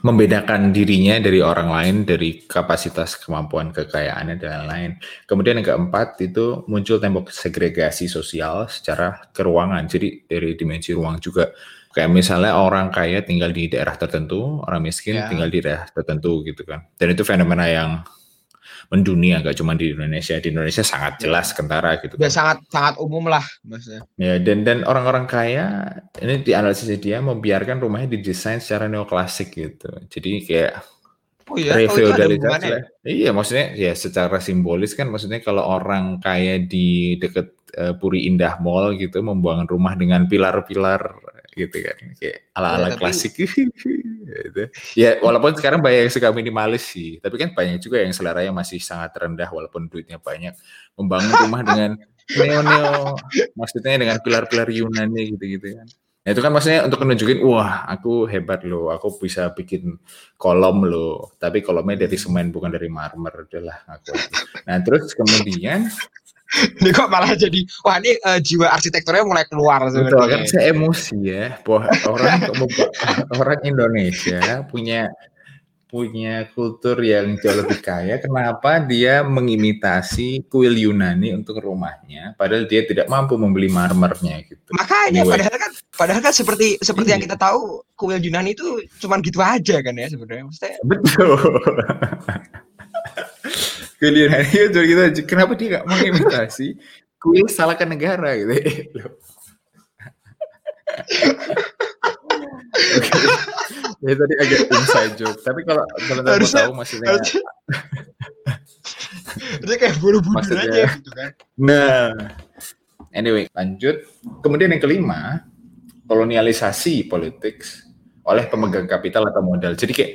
membedakan dirinya dari orang lain dari kapasitas kemampuan kekayaannya dan lain-lain. Kemudian yang keempat itu muncul tembok segregasi sosial secara keruangan. Jadi dari dimensi ruang juga. Kayak misalnya orang kaya tinggal di daerah tertentu orang miskin ya. tinggal di daerah tertentu gitu kan. Dan itu fenomena yang mendunia nggak cuma di Indonesia di Indonesia sangat iya. jelas kentara gitu ya kan. sangat sangat umum lah maksudnya ya dan dan orang-orang kaya ini di analisis dia membiarkan rumahnya didesain secara neoklasik gitu jadi kayak Oh iya, refeudalisasi oh, Iya, maksudnya ya secara simbolis kan maksudnya kalau orang kaya di deket uh, Puri Indah Mall gitu membangun rumah dengan pilar-pilar gitu kan kayak ala-ala ya, tapi... klasik *laughs* gitu. Ya walaupun sekarang banyak yang suka minimalis sih, tapi kan banyak juga yang seleranya masih sangat rendah walaupun duitnya banyak. Membangun rumah dengan *laughs* neo-neo, maksudnya dengan pilar-pilar Yunani gitu-gitu kan. Nah, itu kan maksudnya untuk menunjukin, wah aku hebat loh, aku bisa bikin kolom loh, tapi kolomnya dari semen bukan dari marmer, udahlah aku. Nah terus kemudian *laughs* ini kok malah jadi wah ini uh, jiwa arsitekturnya mulai keluar sebenarnya. Betul, kan saya emosi ya bahwa orang orang Indonesia punya punya kultur yang jauh lebih kaya. Kenapa dia mengimitasi kuil Yunani untuk rumahnya, padahal dia tidak mampu membeli marmernya gitu. Makanya anyway. padahal kan padahal kan seperti seperti yang iya. kita tahu kuil Yunani itu cuman gitu aja kan ya sebenarnya. Maksudnya... Betul. *laughs* kuil Yunani itu gitu kenapa dia nggak mengimitasi kuil salahkan negara gitu *laughs* okay. Ya tadi agak inside joke. Tapi kalau teman-teman mau tahu maksudnya itu kayak buru-buru aja gitu kan. Nah. Anyway lanjut. Kemudian yang kelima kolonialisasi politik oleh pemegang kapital atau modal. Jadi kayak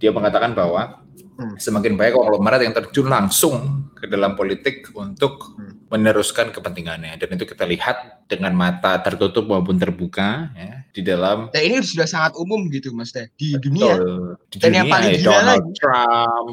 dia mengatakan bahwa hmm. semakin banyak konglomerat yang terjun langsung ke dalam politik untuk hmm. meneruskan kepentingannya. Dan itu kita lihat dengan mata tertutup maupun terbuka ya di dalam dan ini sudah sangat umum gitu mas teh. Di dunia. Di dan dunia, yang paling gila Donald lagi. Trump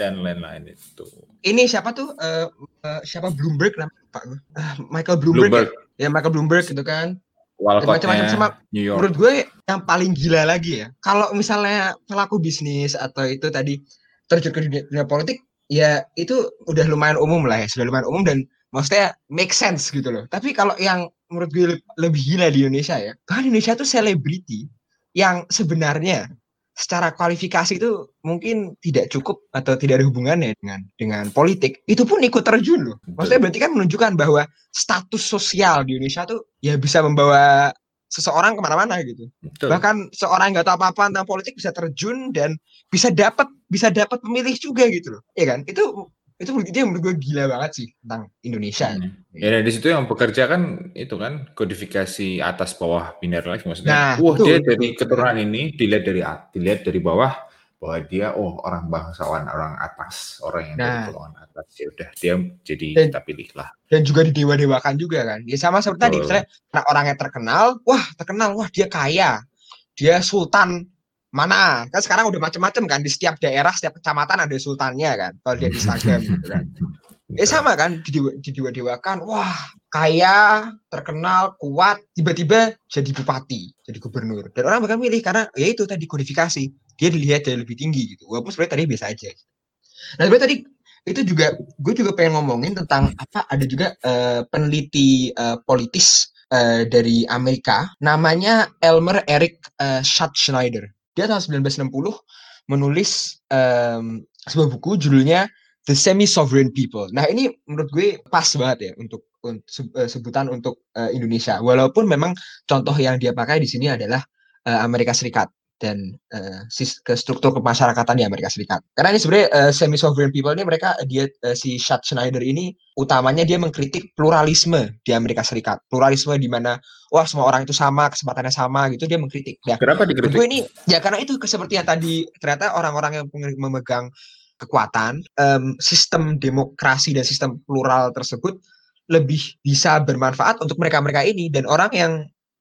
dan lain-lain itu. Ini siapa tuh? Uh, uh, siapa? Bloomberg namanya? Pak uh, Michael Bloomberg, Bloomberg. Ya? ya Michael Bloomberg gitu kan. Macam-macam sama New York. menurut gue yang paling gila lagi ya. Kalau misalnya pelaku bisnis atau itu tadi terjun ke dunia, dunia politik ya itu udah lumayan umum lah ya sudah lumayan umum dan maksudnya make sense gitu loh. Tapi kalau yang menurut gue lebih gila di Indonesia ya bahkan Indonesia tuh selebriti yang sebenarnya secara kualifikasi itu mungkin tidak cukup atau tidak ada hubungannya dengan dengan politik itu pun ikut terjun loh maksudnya berarti kan menunjukkan bahwa status sosial di Indonesia tuh ya bisa membawa seseorang ke mana-mana gitu. Betul. Bahkan seorang nggak tahu apa-apa tentang politik bisa terjun dan bisa dapat bisa dapat pemilih juga gitu loh. Iya kan? Itu itu itu yang menurut gue gila banget sih tentang Indonesia. Hmm. Ya di situ yang bekerja kan itu kan kodifikasi atas bawah biner lagi maksudnya. Nah, wah dia dari keturunan ini dilihat dari dilihat dari bawah bahwa dia oh orang bangsawan orang atas orang yang nah, dari golongan atas. Ya udah dia jadi dan, kita pilih lah. dan juga didewa-dewakan juga kan. Ya sama seperti tadi misalnya orang orangnya terkenal wah terkenal wah dia kaya. Dia sultan mana? Kan sekarang udah macam-macam kan. Di setiap daerah setiap kecamatan ada sultannya kan. Kalau dia di Instagram gitu kan. *laughs* Eh sama kan? Didewa-dewakan, wah kaya, terkenal, kuat, tiba-tiba jadi bupati, jadi gubernur. Dan orang bakal milih karena ya itu tadi kodifikasi. Dia dilihat jadi lebih tinggi gitu. Walaupun sebenarnya tadi biasa aja nah sebenarnya tadi itu juga gue juga pengen ngomongin tentang apa ada juga uh, peneliti uh, politis uh, dari Amerika. Namanya Elmer Eric uh, Schatzschneider dia tahun 1960 menulis em, sebuah buku judulnya The Semi-Sovereign People. Nah ini menurut gue pas banget ya untuk, sebutan untuk Indonesia. Walaupun memang contoh yang dia pakai di sini adalah eh, Amerika Serikat dan eh, sis- ke struktur kemasyarakatan di Amerika Serikat. Karena ini sebenarnya eh, semi sovereign people ini mereka dia eh, si Chad Schneider ini utamanya dia mengkritik pluralisme di Amerika Serikat. Pluralisme di mana wah semua orang itu sama, kesempatannya sama gitu dia mengkritik. Ya, Kenapa dikritik? ini ya karena itu seperti yang tadi ternyata orang-orang yang memegang kekuatan em, sistem demokrasi dan sistem plural tersebut lebih bisa bermanfaat untuk mereka-mereka ini dan orang yang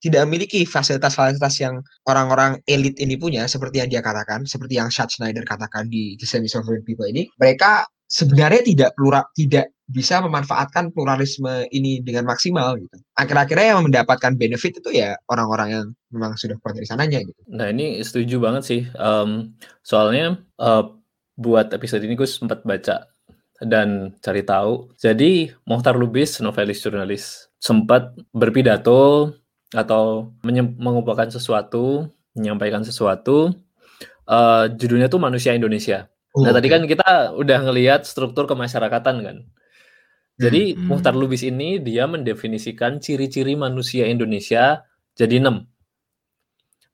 tidak memiliki fasilitas-fasilitas yang orang-orang elit ini punya seperti yang dia katakan seperti yang Chad Schneider katakan di The Semi Sovereign People ini mereka sebenarnya tidak plural tidak bisa memanfaatkan pluralisme ini dengan maksimal gitu. Akhir-akhirnya yang mendapatkan benefit itu ya orang-orang yang memang sudah kuat dari sananya gitu. Nah ini setuju banget sih. Em, soalnya eh, buat episode ini gue sempat baca dan cari tahu. Jadi Mohtar Lubis, novelis jurnalis, sempat berpidato atau mengumpulkan sesuatu, menyampaikan sesuatu. eh, judulnya tuh Manusia Indonesia. Nah Oh, tadi kan kita udah ngelihat struktur kemasyarakatan kan. Jadi Hmm. Muhtar Lubis ini dia mendefinisikan ciri-ciri manusia Indonesia jadi enam.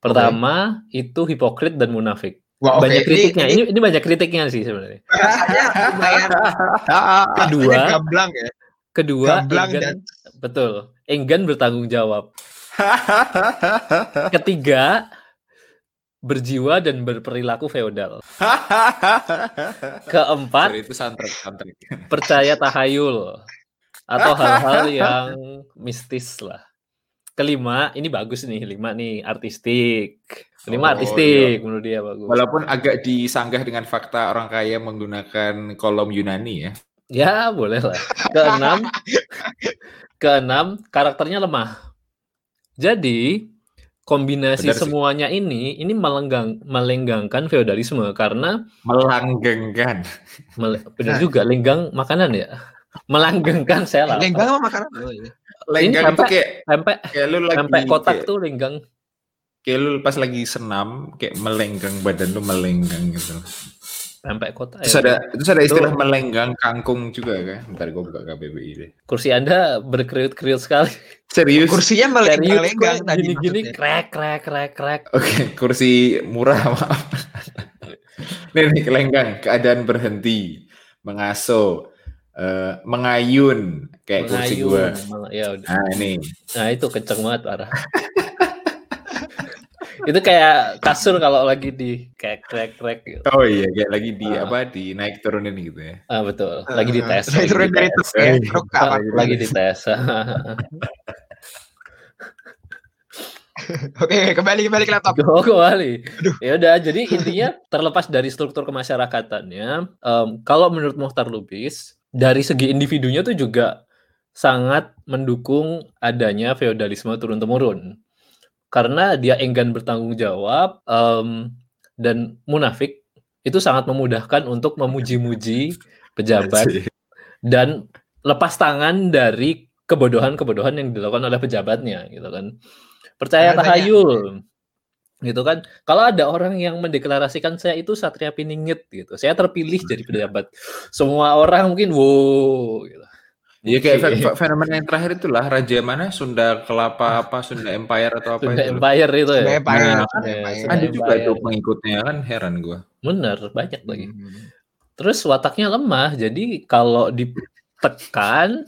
Pertama itu hipokrit dan munafik. Wah, banyak kritiknya. ini Ini, ini banyak kritiknya sih sebenarnya. *laughs* Kedua, gamblang ya. kedua Gamblang enggan, dan betul, enggan bertanggung jawab. *laughs* Ketiga berjiwa dan berperilaku feodal. Keempat Sorry, itu soundtrack, soundtrack. percaya tahayul atau hal-hal *laughs* yang mistis lah. Kelima, ini bagus nih, lima nih artistik. Kelima Oh, artistik menurut dia bagus. Walaupun agak disanggah dengan fakta orang kaya menggunakan kolom Yunani ya. Ya, boleh lah. Keenam, *laughs* keenam karakternya lemah. Jadi kombinasi Benar sih. semuanya ini ini melenggang melenggangkan feodalisme karena Melanggengkan. mele- benar Nah. juga lenggang makanan ya. Melanggengkan saya lapar. lenggang apa makanan? Oh, iya. Lenggang itu kayak Pempek kayak lu lagi pempek kotak kayak, tuh lenggang. kayak lu pas lagi senam kayak melenggang badan lu melenggang gitu. Pempek kotak. Terus ya. ada terus ada istilah Itu- melenggang kangkung juga kan. Bentar gue buka KBBI deh. Kursi Anda berkeriut-kriut sekali. Serius? Kursinya Serius melenggang-lenggang gue tadi gini-gini krek krek krek krek. Oke, kursi murah maaf. *laughs* nih, nih kelenggang, keadaan berhenti, mengasuh, eh, mengayun kayak kursi Mengayun. gua. Meng- Ya udah. Nah, ini. Nah itu kenceng banget parah. Itu kayak kasur kalau lagi di krek krek krek gitu. Oh iya, kayak lagi di Ah. apa di naik turunin gitu ya. Ah betul. Lagi di tes. Lagi turun dari tes. ya, truk ke apa? Lagi, di tes. *laughs* Oke, kembali kembali ke laptop. Oh, kembali. Ya udah, jadi intinya terlepas dari struktur kemasярakatannya, em, kalau menurut Mohtar Lubis, dari segi individunya tuh juga sangat mendukung adanya feodalisme turun-temurun. Karena dia enggan bertanggung jawab em, dan munafik itu sangat memudahkan untuk memuji-muji pejabat dan lepas tangan dari kebodohan-kebodohan yang dilakukan oleh pejabatnya gitu kan. Percaya tahayul gitu kan. Kalau ada orang yang mendeklarasikan saya itu Satria Piningit gitu. Saya terpilih jadi pejabat. Semua orang mungkin wow gitu. Iya kayak fe- fenomena yang terakhir itulah raja mana Sunda Kelapa apa Sunda Empire atau apa Sunda itu. Empire itu ya. Sudah Empire, Nah, ya, Empire. Sunda Ada juga Empire. tuh pengikutnya kan heran gua. Bener, banyak lagi. Hmm. Terus wataknya lemah, jadi kalau ditekan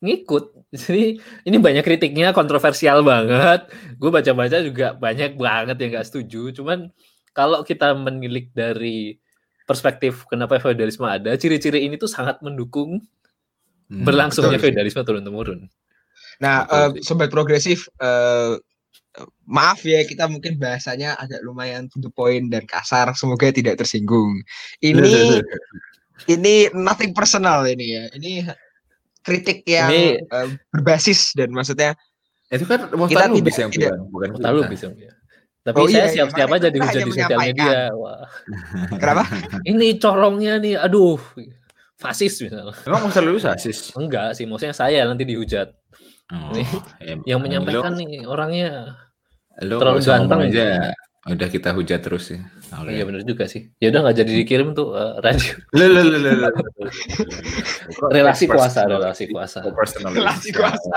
ngikut. Jadi ini banyak kritiknya kontroversial banget. Gue baca-baca juga banyak banget yang gak setuju. Cuman kalau kita menilik dari perspektif kenapa feodalisme ada, ciri-ciri ini tuh sangat mendukung Hmm, berlangsungnya betul sih. feodalisme turun-temurun. Nah, Betul sih. sobat progresif, eh, maaf ya kita mungkin bahasanya agak lumayan to the point dan kasar. Semoga tidak tersinggung. Ini ini nothing personal ini ya. Ini kritik yang Ini- eh, berbasis dan maksudnya itu kan Kita Mohtar Lubis yang tidak- bilang, bukan Kita lu bisa ya. Tapi Oh saya iya, iya, siap-siap makanya aja dihujat di sosial media. Wah, kenapa? ini corongnya nih, aduh, fasis misalnya. Emang Mohtar Lubis asis? Enggak sih, maksudnya saya nanti dihujat. Oh, Nih, ya, Yang menyampaikan nih orangnya lu terlalu ganteng. aja. Udah kita hujat terus ya. Oh, iya benar juga sih. Ya udah nggak jadi dikirim tuh uh, radio. Lo lo lo lo lo. *laughs* relasi kuasa, relasi kuasa. Relasi kuasa.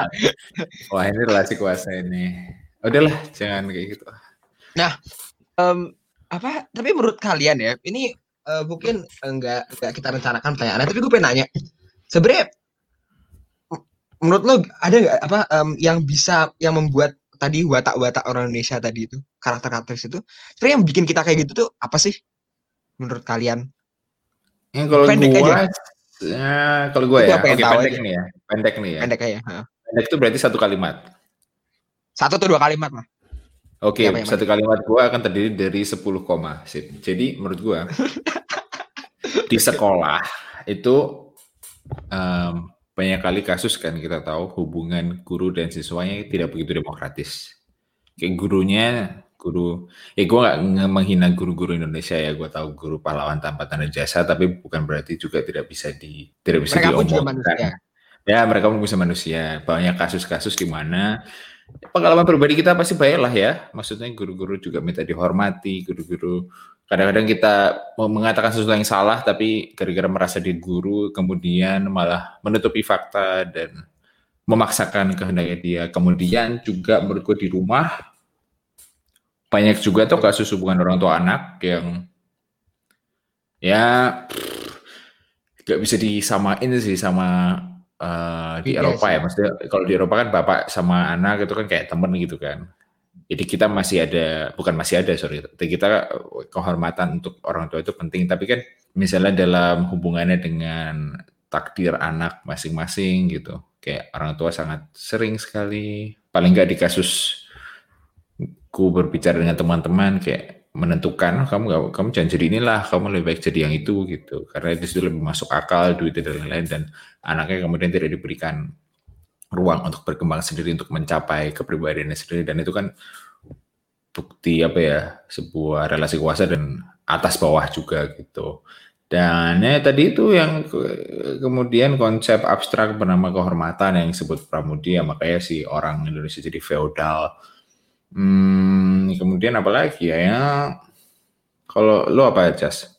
Wah ini relasi kuasa ini. Udahlah, jangan kayak gitu. Em, apa? Tapi menurut kalian ya, ini eh, mungkin enggak enggak kita rencanakan pertanyaannya, tapi gue pengen nanya. Sebenarnya menurut lo ada nggak apa em, yang bisa yang membuat tadi watak-watak orang Indonesia tadi itu karakter-karakter itu sebenarnya yang bikin kita kayak gitu tuh apa sih menurut kalian? Yang kalau Pendek gua, aja. ya, kalau Gua ya, oke pendek aja. nih ya, pendek nih ya. Pendek aja. ha. Pendek itu berarti satu kalimat. Satu atau dua kalimat lah. Oke, yang satu kalimat gua akan terdiri dari 10 koma. Sip. Jadi menurut gua di sekolah itu em, banyak kali kasus kan kita tahu hubungan guru dan siswanya tidak begitu demokratis. Kayak gurunya guru ya gue nggak menghina guru-guru Indonesia ya gue tahu guru pahlawan tanpa tanda jasa tapi bukan berarti juga tidak bisa di tidak bisa Mereka pun juga diomongkan manusia. ya mereka pun bisa manusia banyak kasus-kasus di mana pengalaman pribadi kita pasti banyak lah ya. Maksudnya guru-guru juga minta dihormati guru-guru kadang-kadang kita mengatakan sesuatu yang salah tapi gara-gara merasa di guru kemudian malah menutupi fakta dan memaksakan kehendaknya dia. Kemudian juga gue di rumah banyak juga tuh kasus hubungan orang tua anak yang ya nggak bisa disamain sih sama eh, di Iya Eropa ya maksudnya kalau di Eropa kan bapak sama anak itu kan kayak temen gitu kan. Jadi kita masih ada bukan masih ada sorry. Tapi kita kehormatan untuk orang tua itu penting. Tapi kan misalnya dalam hubungannya dengan takdir anak masing-masing gitu kayak orang tua sangat sering sekali. Paling nggak di kasus ku berbicara dengan teman-teman kayak menentukan "Oh, kamu kamu jangan jadi inilah kamu lebih baik jadi yang itu gitu. Karena di situ lebih masuk akal duit dan lain-lain dan anaknya kemudian tidak diberikan ruang untuk berkembang sendiri untuk mencapai kepribadiannya sendiri. Dan itu kan bukti apa ya sebuah relasi kuasa dan atas bawah juga gitu. Dan ya tadi itu yang ke- kemudian konsep abstrak bernama kehormatan yang disebut pramudia makanya si orang Indonesia jadi feodal Hmm, kemudian apa lagi ya? ya kalau lo apa, Jas?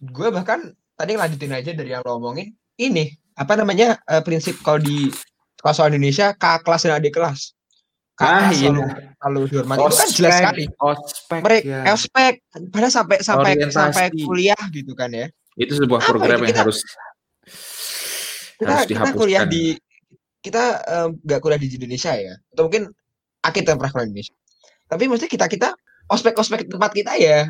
Gue bahkan tadi ngelanjutin aja dari yang lo omongin. Ini apa namanya eh, prinsip kalau di kelas Indonesia kakak kelas dan adik kelas. Kakak Ah, iya. selalu, selalu dihormati. Itu kan jelas sekali. Ospek, Mereka ya. ospek pada sampai sampai Orientasi. sampai kuliah gitu kan ya. Itu sebuah Apa program itu? yang Kita- harus Kita harus kita kuliah di kita eh, nggak kuliah di Indonesia ya. Atau mungkin Akit yang pernah di Indonesia. Tapi maksudnya kita kita ospek-ospek tempat kita ya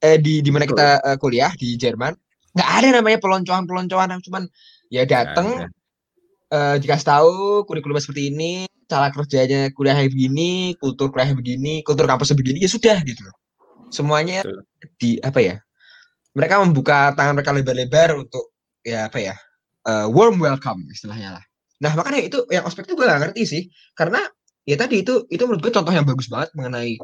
eh, di di mana kita eh, kuliah di Jerman nggak ada namanya peloncoan-peloncoan yang cuman ya datang eh dikasih tahu kurikulum seperti ini, cara kerjanya kuliah kayak begini, kultur kuliah begini, kultur kampus begini, ya sudah gitu loh. Semuanya Betul. di apa ya? Mereka membuka tangan mereka lebar-lebar untuk ya apa ya? eh, warm welcome istilahnya lah. Nah, makanya itu yang ospek itu gue gak ngerti sih. Karena ya tadi itu itu menurut gue contoh yang bagus banget mengenai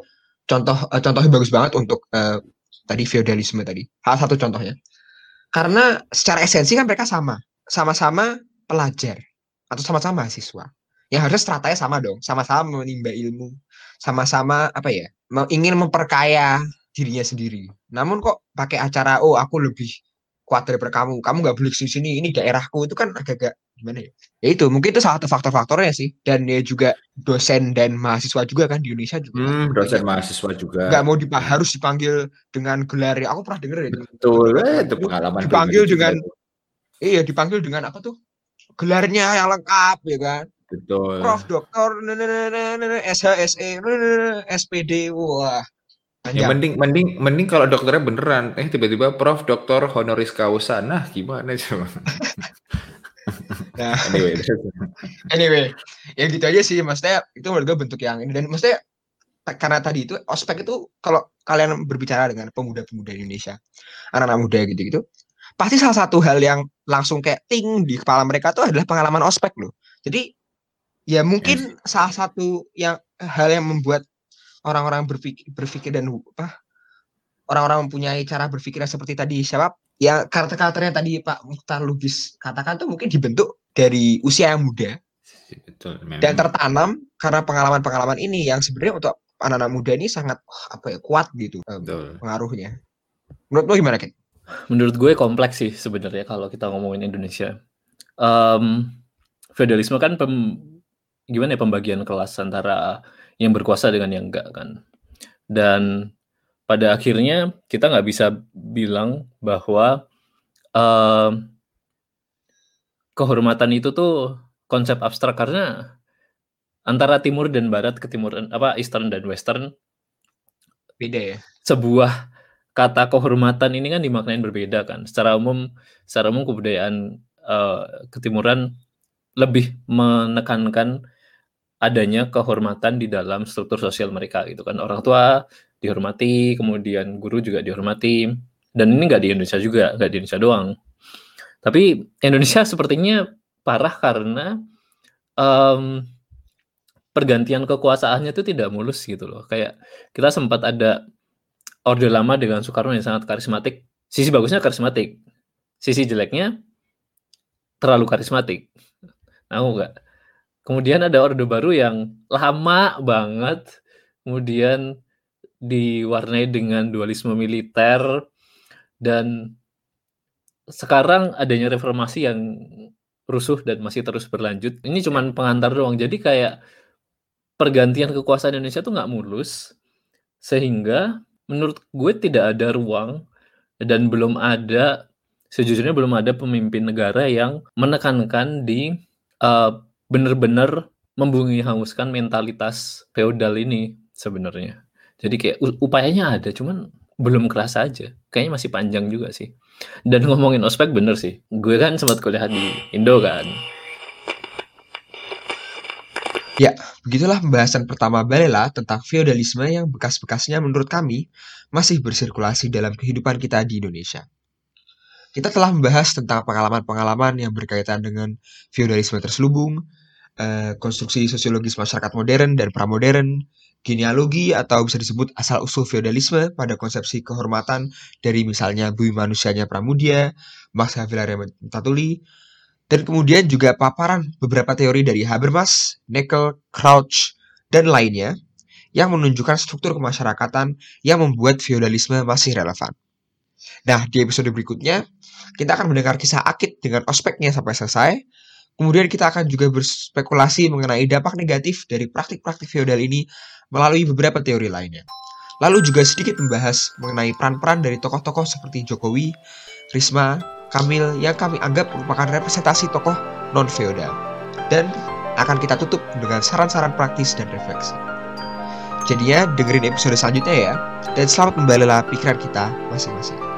contoh eh, contoh yang bagus banget untuk eh, tadi feodalisme tadi. Salah satu contohnya. Karena secara esensi kan mereka sama, sama-sama pelajar atau sama-sama mahasiswa. Yang harusnya stratanya sama dong, sama-sama menimba ilmu, sama-sama apa ya, ingin memperkaya dirinya sendiri. Namun kok pakai acara, oh aku lebih kuat daripada kamu, kamu nggak boleh ke sini sini, ini daerahku itu kan agak-agak gimana ya? Ya itu mungkin itu salah satu faktor-faktornya sih. Dan ya juga dosen dan mahasiswa juga kan di Indonesia juga. Hmm, dosen mahasiswa juga. nggak mau dipa harus dipanggil dengan gelar ya. Aku pernah denger ya. Betul, eh, itu pengalaman Dipanggil juga dengan- itu. Iya dipanggil dengan apa tuh? Gelarnya yang lengkap ya kan. betul. Prof, dokter, SHSE, SPD, wah. Ya Panjang. mending mending mending kalau dokternya beneran eh tiba-tiba prof doktor honoris causa. Nah, gimana coba? Nah, *laughs* anyway, anyway, ya gitu aja sih. Maksudnya itu menurut gue bentuk yang ini dan maksudnya karena tadi itu ospek itu kalau kalian berbicara dengan pemuda-pemuda Indonesia, anak-anak muda gitu-gitu, pasti salah satu hal yang langsung kayak ting di kepala mereka tuh adalah pengalaman ospek loh. Jadi ya mungkin salah satu yang hal yang membuat orang-orang berpikir, berpikir dan apa orang-orang mempunyai cara berpikir yang seperti tadi siapa ya karakter-karakternya tadi Pak Mukhtar Lubis katakan tuh mungkin dibentuk dari usia yang muda betul. Memang. dan tertanam karena pengalaman-pengalaman ini yang sebenarnya untuk anak-anak muda ini sangat apa ya kuat gitu um, Betul. pengaruhnya. Menurut lo gimana Ken? Menurut gue kompleks sih sebenarnya kalau kita ngomongin Indonesia. Um, feudalisme kan pem, gimana ya pembagian kelas antara yang berkuasa dengan yang enggak kan. Dan pada akhirnya kita nggak bisa bilang bahwa um, kehormatan itu tuh konsep abstrak karena antara timur dan barat ke timur apa eastern dan western Beda ya. sebuah kata kehormatan ini kan dimaknain berbeda kan. Secara umum, secara umum kebudayaan eh, ketimuran lebih menekankan adanya kehormatan di dalam struktur sosial mereka gitu kan. Orang tua dihormati, kemudian guru juga dihormati. Dan ini nggak di Indonesia juga, nggak di Indonesia doang. Tapi Indonesia sepertinya parah karena em, pergantian kekuasaannya itu tidak mulus gitu loh. Kayak kita sempat ada Orde Lama dengan Soekarno yang sangat karismatik. Sisi bagusnya karismatik. Sisi jeleknya terlalu karismatik. Tahu nggak? Kemudian ada Orde Baru yang lama banget, kemudian diwarnai dengan dualisme militer dan sekarang adanya reformasi yang rusuh dan masih terus berlanjut. Ini cuman pengantar doang. Jadi kayak pergantian kekuasaan Indonesia tuh nggak mulus sehingga menurut gue tidak ada ruang dan belum ada sejujurnya belum ada pemimpin negara yang menekankan di uh, benar-benar membumi hanguskan mentalitas feodal ini sebenarnya. Jadi kayak upayanya ada, cuman belum kerasa aja. Kayaknya masih panjang juga sih. Dan ngomongin ospek bener sih. Gue kan sempat kuliah di Indo kan. Begitulah pembahasan pertama Balela tentang feodalisme yang bekas-bekasnya menurut kami masih bersirkulasi dalam kehidupan kita di Indonesia. Kita telah membahas tentang pengalaman-pengalaman yang berkaitan dengan feodalisme terselubung, eh, konstruksi sosiologis masyarakat modern dan pramodern, genealogi atau bisa disebut asal-usul feodalisme pada konsepsi kehormatan dari misalnya bumi manusianya Pramudia, Max Havelaar Tatuli, dan kemudian juga paparan beberapa teori dari Habermas, Neckel, Crouch, dan lainnya yang menunjukkan struktur kemasyarakatan yang membuat feodalisme masih relevan. Nah, di episode berikutnya, kita akan mendengar kisah Akit dengan ospeknya sampai selesai. Kemudian kita akan juga berspekulasi mengenai dampak negatif dari praktik-praktik feodal ini melalui beberapa teori lainnya. Lalu juga sedikit membahas mengenai peran-peran dari tokoh-tokoh seperti Jokowi, Risma, Kamil yang kami anggap merupakan representasi tokoh non-feodal. Dan akan kita tutup dengan saran-saran praktis dan refleksi. Jadinya dengerin episode selanjutnya ya, dan selamat membalela pikiran kita masing-masing.